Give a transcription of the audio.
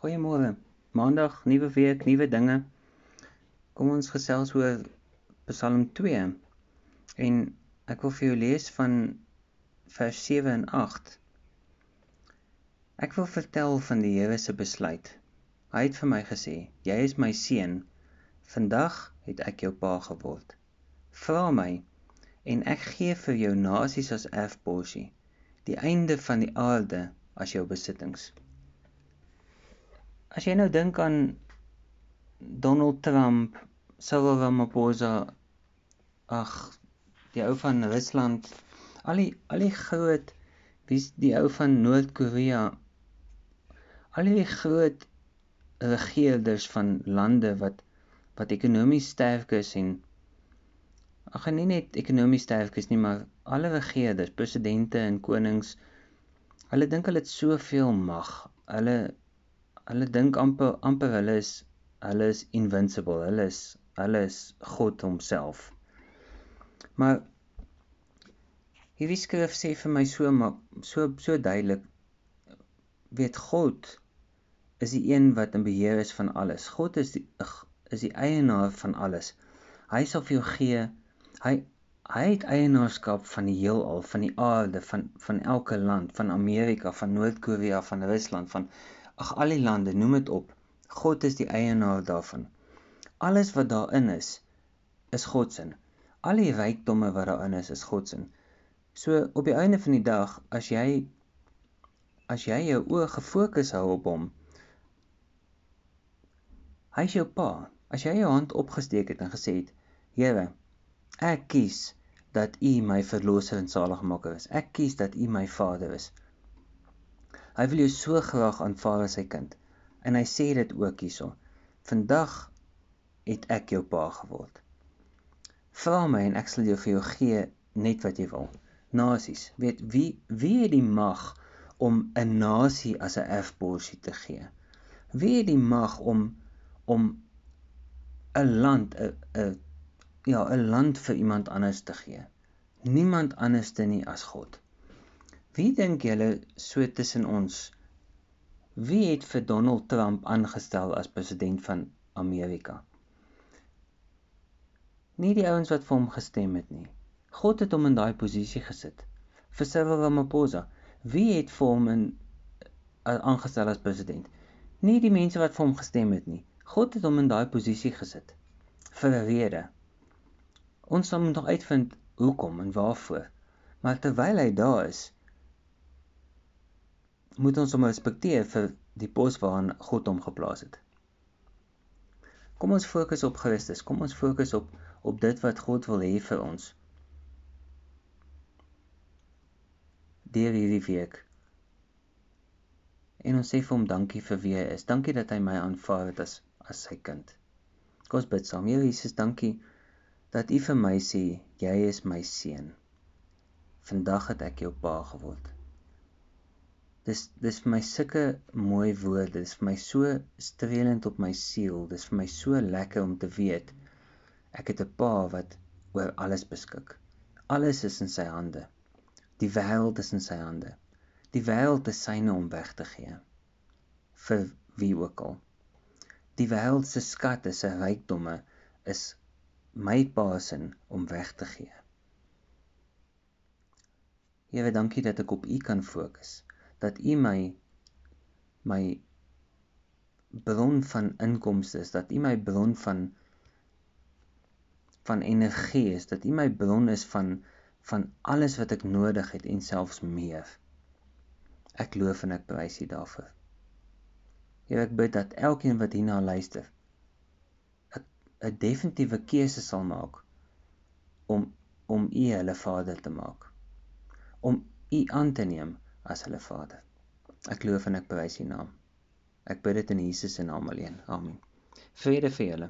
Goeiemôre. Maandag, nuwe week, nuwe dinge. Kom ons gesels oor Psalm 2. En ek wil vir jou lees van vers 7 en 8. Ek wil vertel van die Here se besluit. Hy het vir my gesê: "Jy is my seun. Vandag het ek jou pa geword. Vra my en ek gee vir jou nasies as erfporsie, die einde van die aarde as jou besittings." As jy nou dink aan Donald Trump, Cyril Ramaphosa, ag, die ou van Rusland, al die al die groot wie's die ou van Noord-Korea, al die groot regerders van lande wat wat ekonomies sterk is en ag nie net ekonomies sterk is nie, maar alle regerders, presidente en konings, hulle dink hulle het soveel mag. Hulle hulle dink amper amper hulle is hulle is invincible. Hulle is hulle is God homself. Maar hierdie skrif sê vir my so so so duidelik weet God is die een wat in beheer is van alles. God is die is die eienaar van alles. Hy sal vir jou gee. Hy hy het eienaarskap van die heelal, van die aarde, van van elke land, van Amerika, van Noord-Korea, van Rusland, van ag al die lande, noem dit op. God is die eienaar daarvan. Alles wat daarin is, is God se. Al die rykdomme wat daarin is, is God se. So op die einde van die dag, as jy as jy jou oë gefokus hou op hom, hy is jou pa. As jy jou hand opgesteek het en gesê het, Here, ek kies dat U my verlosser en saligmaker is. Ek kies dat U my Vader is. Hy wil jou so graag aanvaar as sy kind. En hy sê dit ook hierso. Vandag het ek jou pa geword. Vra my en ek sal jou vir jou gee net wat jy wil. Nasies, weet wie wie het die mag om 'n nasie as 'n erfborsie te gee? Wie het die mag om om 'n land 'n 'n ja, 'n land vir iemand anders te gee? Niemand anderste nie as God. Wie dink julle so tussen ons? Wie het vir Donald Trump aangestel as president van Amerika? Nie die ouens wat vir hom gestem het nie. God het hom in daai posisie gesit. Vir Cyril Ramaphosa, wie het vir hom in aangestel as president? Nie die mense wat vir hom gestem het nie. God het hom in daai posisie gesit vir 'n rede. Ons moet nog uitvind hoekom en waarvoor. Maar terwyl hy daar is, moet ons hom respekteer vir die pos waarin God hom geplaas het. Kom ons fokus op Christus. Kom ons fokus op op dit wat God wil hê vir ons. Deur hierdie week. En ons sê vir hom dankie vir wie hy is. Dankie dat hy my aanvaar het as as sy kind. Kom ons bid saam. Here Jesus, dankie dat U vir my sê jy is my seun. Vandag het ek jou pa geword. Dis dis vir my sulke mooi woorde. Dis vir my so streelend op my siel. Dis vir my so lekker om te weet ek het 'n pa wat oor alles beskik. Alles is in sy hande. Die wêreld is in sy hande. Die wêreld is syne om weg te gee. Vir wie ook al. Die wêreld se skatte, se rykdomme is my pa se om weg te gee. Here, dankie dat ek op U kan fokus dat U my my bron van inkomste is, dat U my bron van van energie is, dat U my bron is van van alles wat ek nodig het en selfs meer. Ek loof en ek prys U daarvoor. Here ek bid dat elkeen wat hierna luister 'n 'n definitiewe keuse sal maak om om U hulle Vader te maak. Om U aan te neem as hulle Vader. Ek loof en ek prys U naam. Ek bid dit in Jesus se naam alleen. Amen. Vrede vir julle.